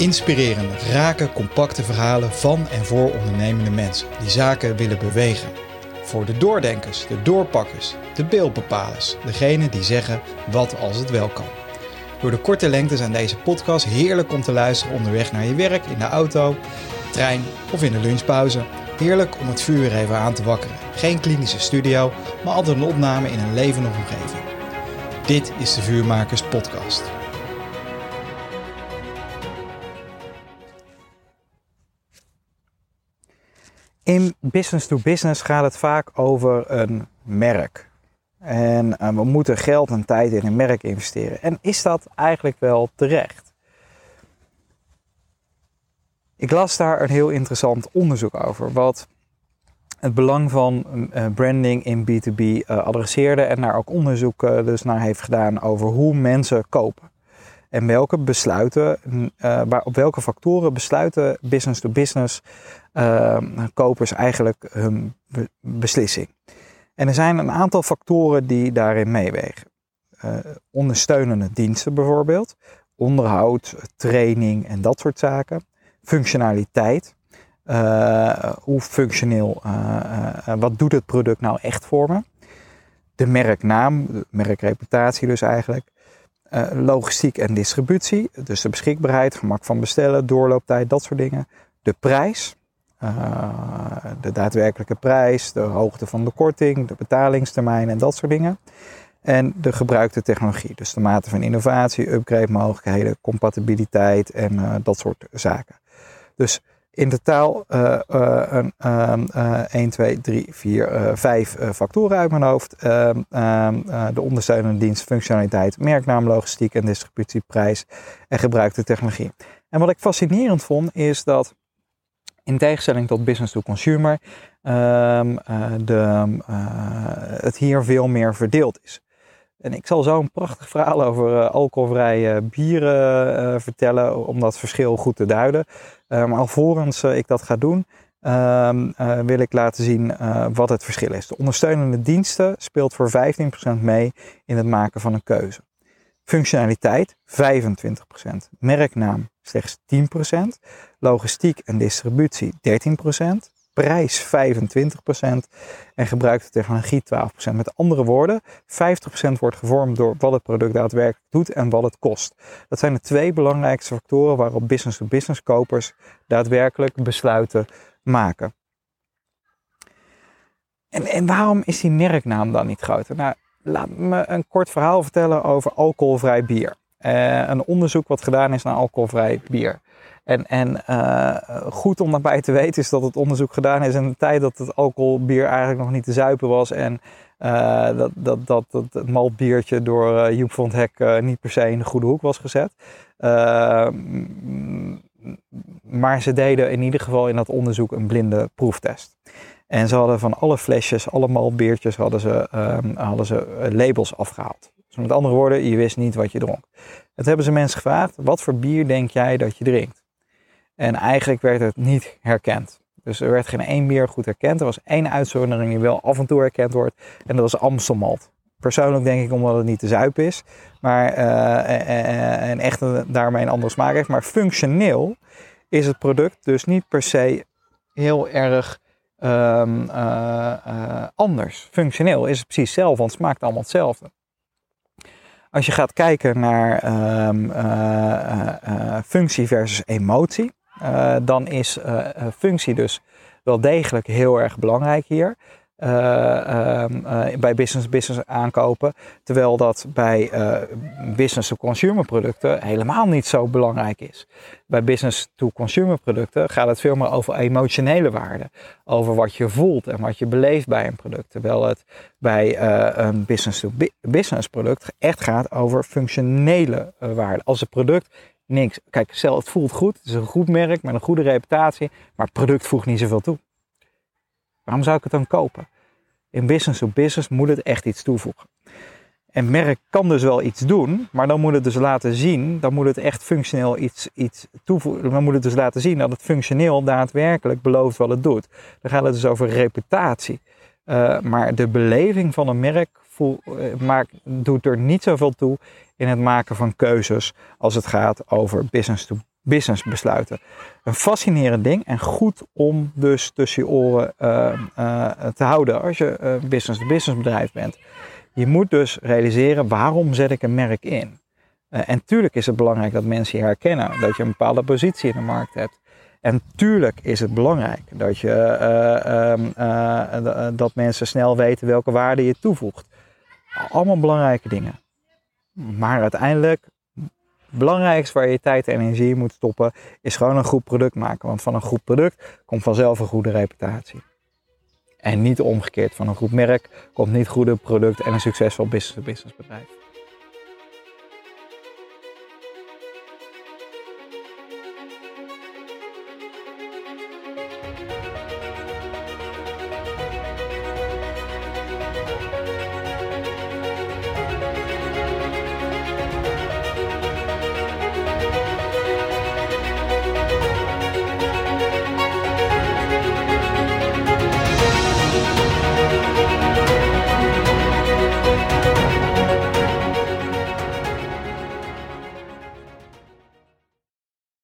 Inspirerende, rake, compacte verhalen van en voor ondernemende mensen die zaken willen bewegen. Voor de doordenkers, de doorpakkers, de beeldbepalers, degenen die zeggen wat als het wel kan. Door de korte lengte zijn deze podcasts heerlijk om te luisteren onderweg naar je werk, in de auto, trein of in de lunchpauze. Heerlijk om het vuur even aan te wakkeren. Geen klinische studio, maar altijd een opname in een levendige omgeving. Dit is de Vuurmakers Podcast. In business to business gaat het vaak over een merk. En uh, we moeten geld en tijd in een merk investeren. En is dat eigenlijk wel terecht? Ik las daar een heel interessant onderzoek over. Wat het belang van uh, branding in B2B uh, adresseerde. En daar ook onderzoek dus naar heeft gedaan over hoe mensen kopen. En welke besluiten, waar, op welke factoren besluiten business to business uh, kopers eigenlijk hun be beslissing. En er zijn een aantal factoren die daarin meewegen. Uh, ondersteunende diensten bijvoorbeeld, onderhoud, training en dat soort zaken. Functionaliteit. hoe functioneel, wat doet het product nou echt voor me? De merknaam, merkreputatie dus eigenlijk. Logistiek en distributie, dus de beschikbaarheid, gemak van bestellen, doorlooptijd, dat soort dingen. De prijs, de daadwerkelijke prijs, de hoogte van de korting, de betalingstermijn en dat soort dingen. En de gebruikte technologie, dus de mate van innovatie, upgrade mogelijkheden, compatibiliteit en uh, dat soort zaken. Dus in totaal uh, uh, een, uh, 1, 2, 3, 4, 5 factoren uit mijn hoofd. Ehm, ehm, de ondersteunende dienst, functionaliteit, merknaam, logistiek en distributieprijs en gebruikte technologie. En wat ik fascinerend vond is dat in tegenstelling tot business to consumer ehm, de, het hier veel meer verdeeld is. En ik zal zo een prachtig verhaal over uh, alcoholvrije bieren vertellen om dat verschil goed te duiden. Maar alvorens ik dat ga doen, ehm, wil ik laten zien wat het verschil is. De ondersteunende diensten speelt voor 15% mee in het maken van een keuze. Functionaliteit 25%, merknaam slechts 10%, logistiek en distributie 13%, prijs 25% en gebruikte technologie 12%. Met andere woorden, 50% wordt gevormd door wat het product daadwerkelijk doet en wat het kost. Dat zijn de twee belangrijkste factoren waarop business-to-business kopers daadwerkelijk besluiten maken. En, en waarom is die merknaam dan niet groter? Nou, laat me een kort verhaal vertellen over alcoholvrij bier. Uh, een onderzoek wat gedaan is naar alcoholvrij bier. En, en uh, goed om daarbij te weten is dat het onderzoek gedaan is in een tijd dat het alcoholbier eigenlijk nog niet te zuipen was. En uh, dat, dat, dat, dat het maltbiertje door Joep van het Hek niet per se in de goede hoek was gezet. maar ze deden in ieder geval in dat onderzoek een blinde proeftest. En ze hadden van alle flesjes, alle maltbiertjes, hadden ze, um, hadden ze labels afgehaald. Dus met andere woorden, je wist niet wat je dronk. Het hebben ze mensen gevraagd, wat voor bier denk jij dat je drinkt? En eigenlijk werd het niet herkend. Dus er werd geen één bier goed herkend. Er was één uitzondering die wel af en toe herkend wordt. En dat was Amstelmalt. Persoonlijk denk ik omdat het niet te zuip is. Maar, uh, en echt daarmee een andere smaak heeft. Maar functioneel is het product dus niet per se heel erg um, uh, uh, anders. Functioneel is het precies hetzelfde, want het smaakt allemaal hetzelfde. Als je gaat kijken naar um, functie versus emotie, dan is functie dus wel degelijk heel erg belangrijk hier. Uh, bij business-business aankopen. Terwijl dat bij business-to-consumer producten helemaal niet zo belangrijk is. Bij business-to-consumer producten gaat het veel meer over emotionele waarden. Over wat je voelt en wat je beleeft bij een product. Terwijl het bij een business-to-business product echt gaat over functionele waarden. Als het product niks. Kijk, het voelt goed, het is een goed merk met een goede reputatie, maar het product voegt niet zoveel toe. Waarom zou ik het dan kopen? In business to business moet het echt iets toevoegen. En merk kan dus wel iets doen, maar dan moet het dus laten zien, dan moet het echt functioneel iets, iets toevoegen. Dan moet het dus laten zien dat het functioneel daadwerkelijk belooft wat het doet. Dan gaat het dus over reputatie. Uh, maar de beleving van een merk maakt, doet er niet zoveel toe in het maken van keuzes als het gaat over business to businessbesluiten. Een fascinerend ding en goed om dus tussen je oren uh, uh, te houden als je een business-to-business bedrijf bent. Je moet dus realiseren waarom zet ik een merk in. En tuurlijk is het belangrijk dat mensen je herkennen, dat je een bepaalde positie in de markt hebt. En tuurlijk is het belangrijk dat, je, uh, dat mensen snel weten welke waarde je toevoegt. Allemaal belangrijke dingen. Maar uiteindelijk, belangrijkste waar je tijd en energie moet stoppen, is gewoon een goed product maken. Want van een goed product komt vanzelf een goede reputatie. En niet omgekeerd. Van een goed merk komt niet goede product en een succesvol business-to-business bedrijf.